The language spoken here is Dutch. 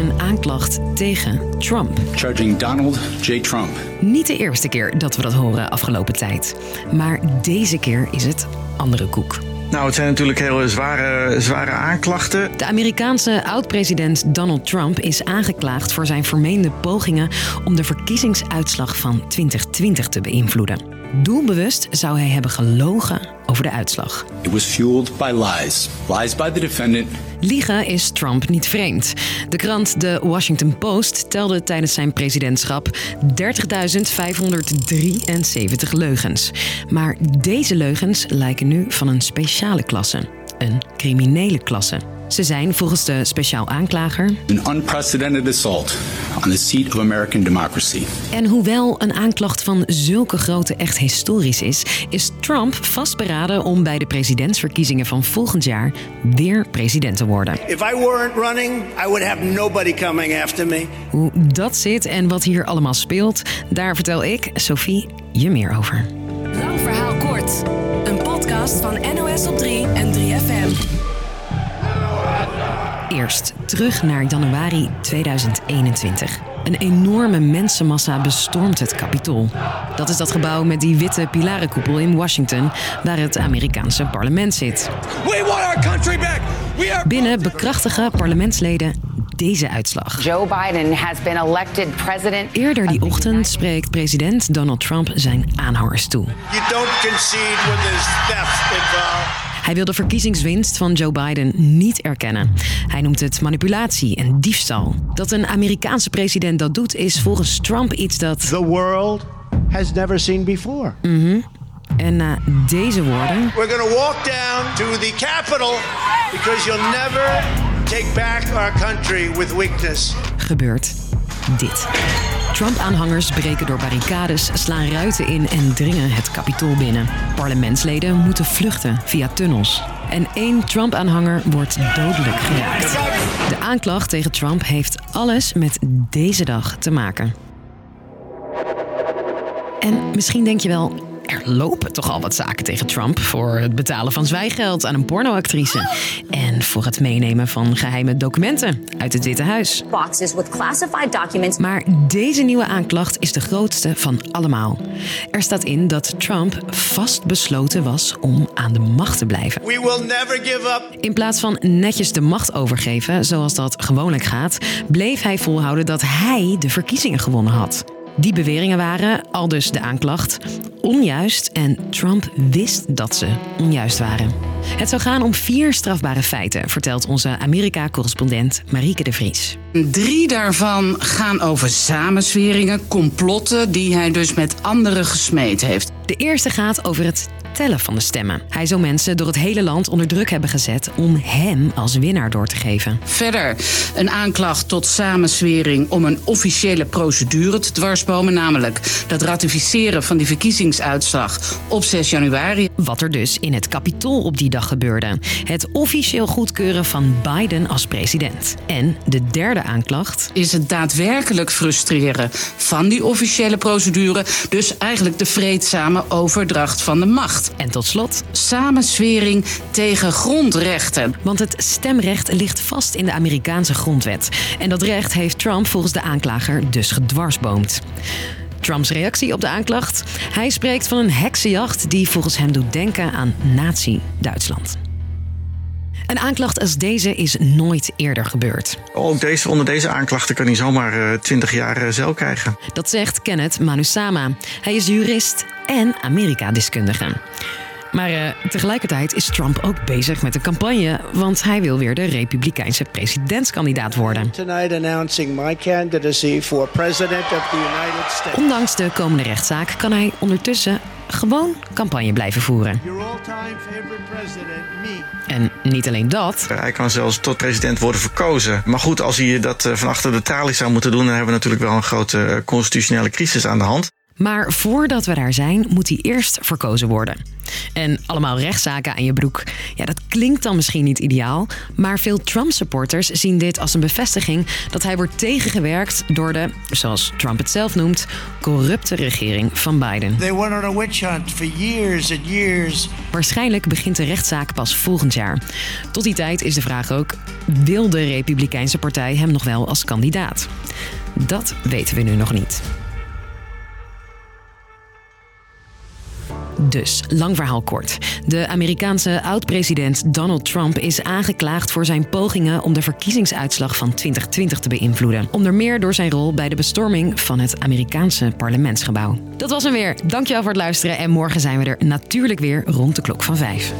een aanklacht tegen Trump. Charging Donald J. Trump. Niet de eerste keer dat we dat horen afgelopen tijd. Maar deze keer is het andere koek. Nou, het zijn natuurlijk hele zware, zware aanklachten. De Amerikaanse oud-president Donald Trump is aangeklaagd voor zijn vermeende pogingen om de verkiezingsuitslag van 2020 te beïnvloeden. Doelbewust zou hij hebben gelogen over de uitslag. It was fueled by lies. Lies by the defendant. Liegen is Trump niet vreemd. De krant The Washington Post telde tijdens zijn presidentschap 30.573 leugens. Maar deze leugens lijken nu van een speciale klasse. Een criminele klasse. Ze zijn volgens de speciaal aanklager. An unprecedented assault on the seat of American democracy. En hoewel een aanklacht van zulke grootte echt historisch is, is Trump vastberaden om bij de presidentsverkiezingen van volgend jaar weer president te worden. If I weren't running, I would have nobody coming after me. Hoe dat zit en wat hier allemaal speelt, daar vertel ik, Sophie, je meer over. Lang verhaal kort. Een podcast van NOS op 3 en 3FM. Eerst terug naar januari 2021. Een enorme mensenmassa bestormt het Capitool. Dat is dat gebouw met die witte pilarenkoepel in Washington, waar het Amerikaanse parlement zit. We want our country back. We are Binnen bekrachtigen parlementsleden deze uitslag. Joe Biden has been elected president. Eerder die ochtend spreekt president Donald Trump zijn aanhangers toe. You don't concede when there's theft involved. Hij wil de verkiezingswinst van Joe Biden niet erkennen. Hij noemt het manipulatie en diefstal. Dat een Amerikaanse president dat doet, is volgens Trump iets dat. the world has never seen before. En na deze woorden We're going to walk down to the Capitol because you'll never take back our country with weakness. gebeurt dit. Trump-aanhangers breken door barricades, slaan ruiten in en dringen het kapitool binnen. Parlementsleden moeten vluchten via tunnels. En één Trump-aanhanger wordt dodelijk geraakt. De aanklacht tegen Trump heeft alles met deze dag te maken. En misschien denk je wel, er lopen toch al wat zaken tegen Trump voor het betalen van zwijgeld aan een pornoactrice en voor het meenemen van geheime documenten uit het Witte Huis. boxes with classified documents. Maar deze nieuwe aanklacht is de grootste van allemaal. Er staat in dat Trump vastbesloten was om aan de macht te blijven. We will never give up. In plaats van netjes de macht overgeven, zoals dat gewoonlijk gaat, bleef hij volhouden dat hij de verkiezingen gewonnen had. Die beweringen waren, al dus de aanklacht, onjuist en Trump wist dat ze onjuist waren. Het zou gaan om vier strafbare feiten, vertelt onze Amerika-correspondent Marieke de Vries. Drie daarvan gaan over samensweringen, complotten die hij dus met anderen gesmeed heeft. De eerste gaat over het tellen van de stemmen. Hij zou mensen door het hele land onder druk hebben gezet om hem als winnaar door te geven. Verder een aanklacht tot samenswering om een officiële procedure te dwarsbomen, namelijk dat ratificeren van die verkiezingsuitslag op 6 januari. Wat er dus in het kapitool op die dag gebeurde. Het officieel goedkeuren van Biden als president. En de derde aanklacht. Is het daadwerkelijk frustreren van die officiële procedure, dus eigenlijk de vreedzame overdracht van de macht. En tot slot, Samenswering tegen grondrechten. want het stemrecht ligt vast in de Amerikaanse grondwet. En dat recht heeft Trump volgens de aanklager dus gedwarsboomd. Trumps reactie op de aanklacht? Hij spreekt van een heksenjacht die volgens hem doet denken aan Nazi-Duitsland. Een aanklacht als deze is nooit eerder gebeurd. Ook deze, onder deze aanklachten kan hij zomaar eh, 20 jaar eh, cel krijgen. Dat zegt Kenneth Manusama. Hij is jurist en Amerika-deskundige. Maar eh, tegelijkertijd is Trump ook bezig met een campagne, want hij wil weer de Republikeinse presidentskandidaat worden. Tonight announcing my candidacy for President of the United States. Ondanks de komende rechtszaak kan hij ondertussen gewoon campagne blijven voeren. En niet alleen dat, Hij kan zelfs tot president worden verkozen. Maar goed, als hij dat eh, van achter de tralies zou moeten doen... dan hebben we natuurlijk wel een grote eh, constitutionele crisis aan de hand. Maar voordat we daar zijn, moet hij eerst verkozen worden. En allemaal rechtszaken aan je broek. Ja, dat klinkt dan misschien niet ideaal, maar veel Trump-supporters zien dit als een bevestiging dat hij wordt tegengewerkt door de, zoals Trump het zelf noemt, corrupte regering van Biden. They went on a witch hunt for years and years. Waarschijnlijk begint de rechtszaak pas volgend jaar. Tot die tijd is de vraag ook: wil de Republikeinse Partij hem nog wel als kandidaat? Dat weten we nu nog niet. Dus, lang verhaal kort. De Amerikaanse oud-president Donald Trump is aangeklaagd voor zijn pogingen om de verkiezingsuitslag van 2020 te beïnvloeden. Onder meer door zijn rol bij de bestorming van het Amerikaanse parlementsgebouw. Dat was hem weer. Dankjewel voor het luisteren en morgen zijn we er natuurlijk weer rond de klok van 5.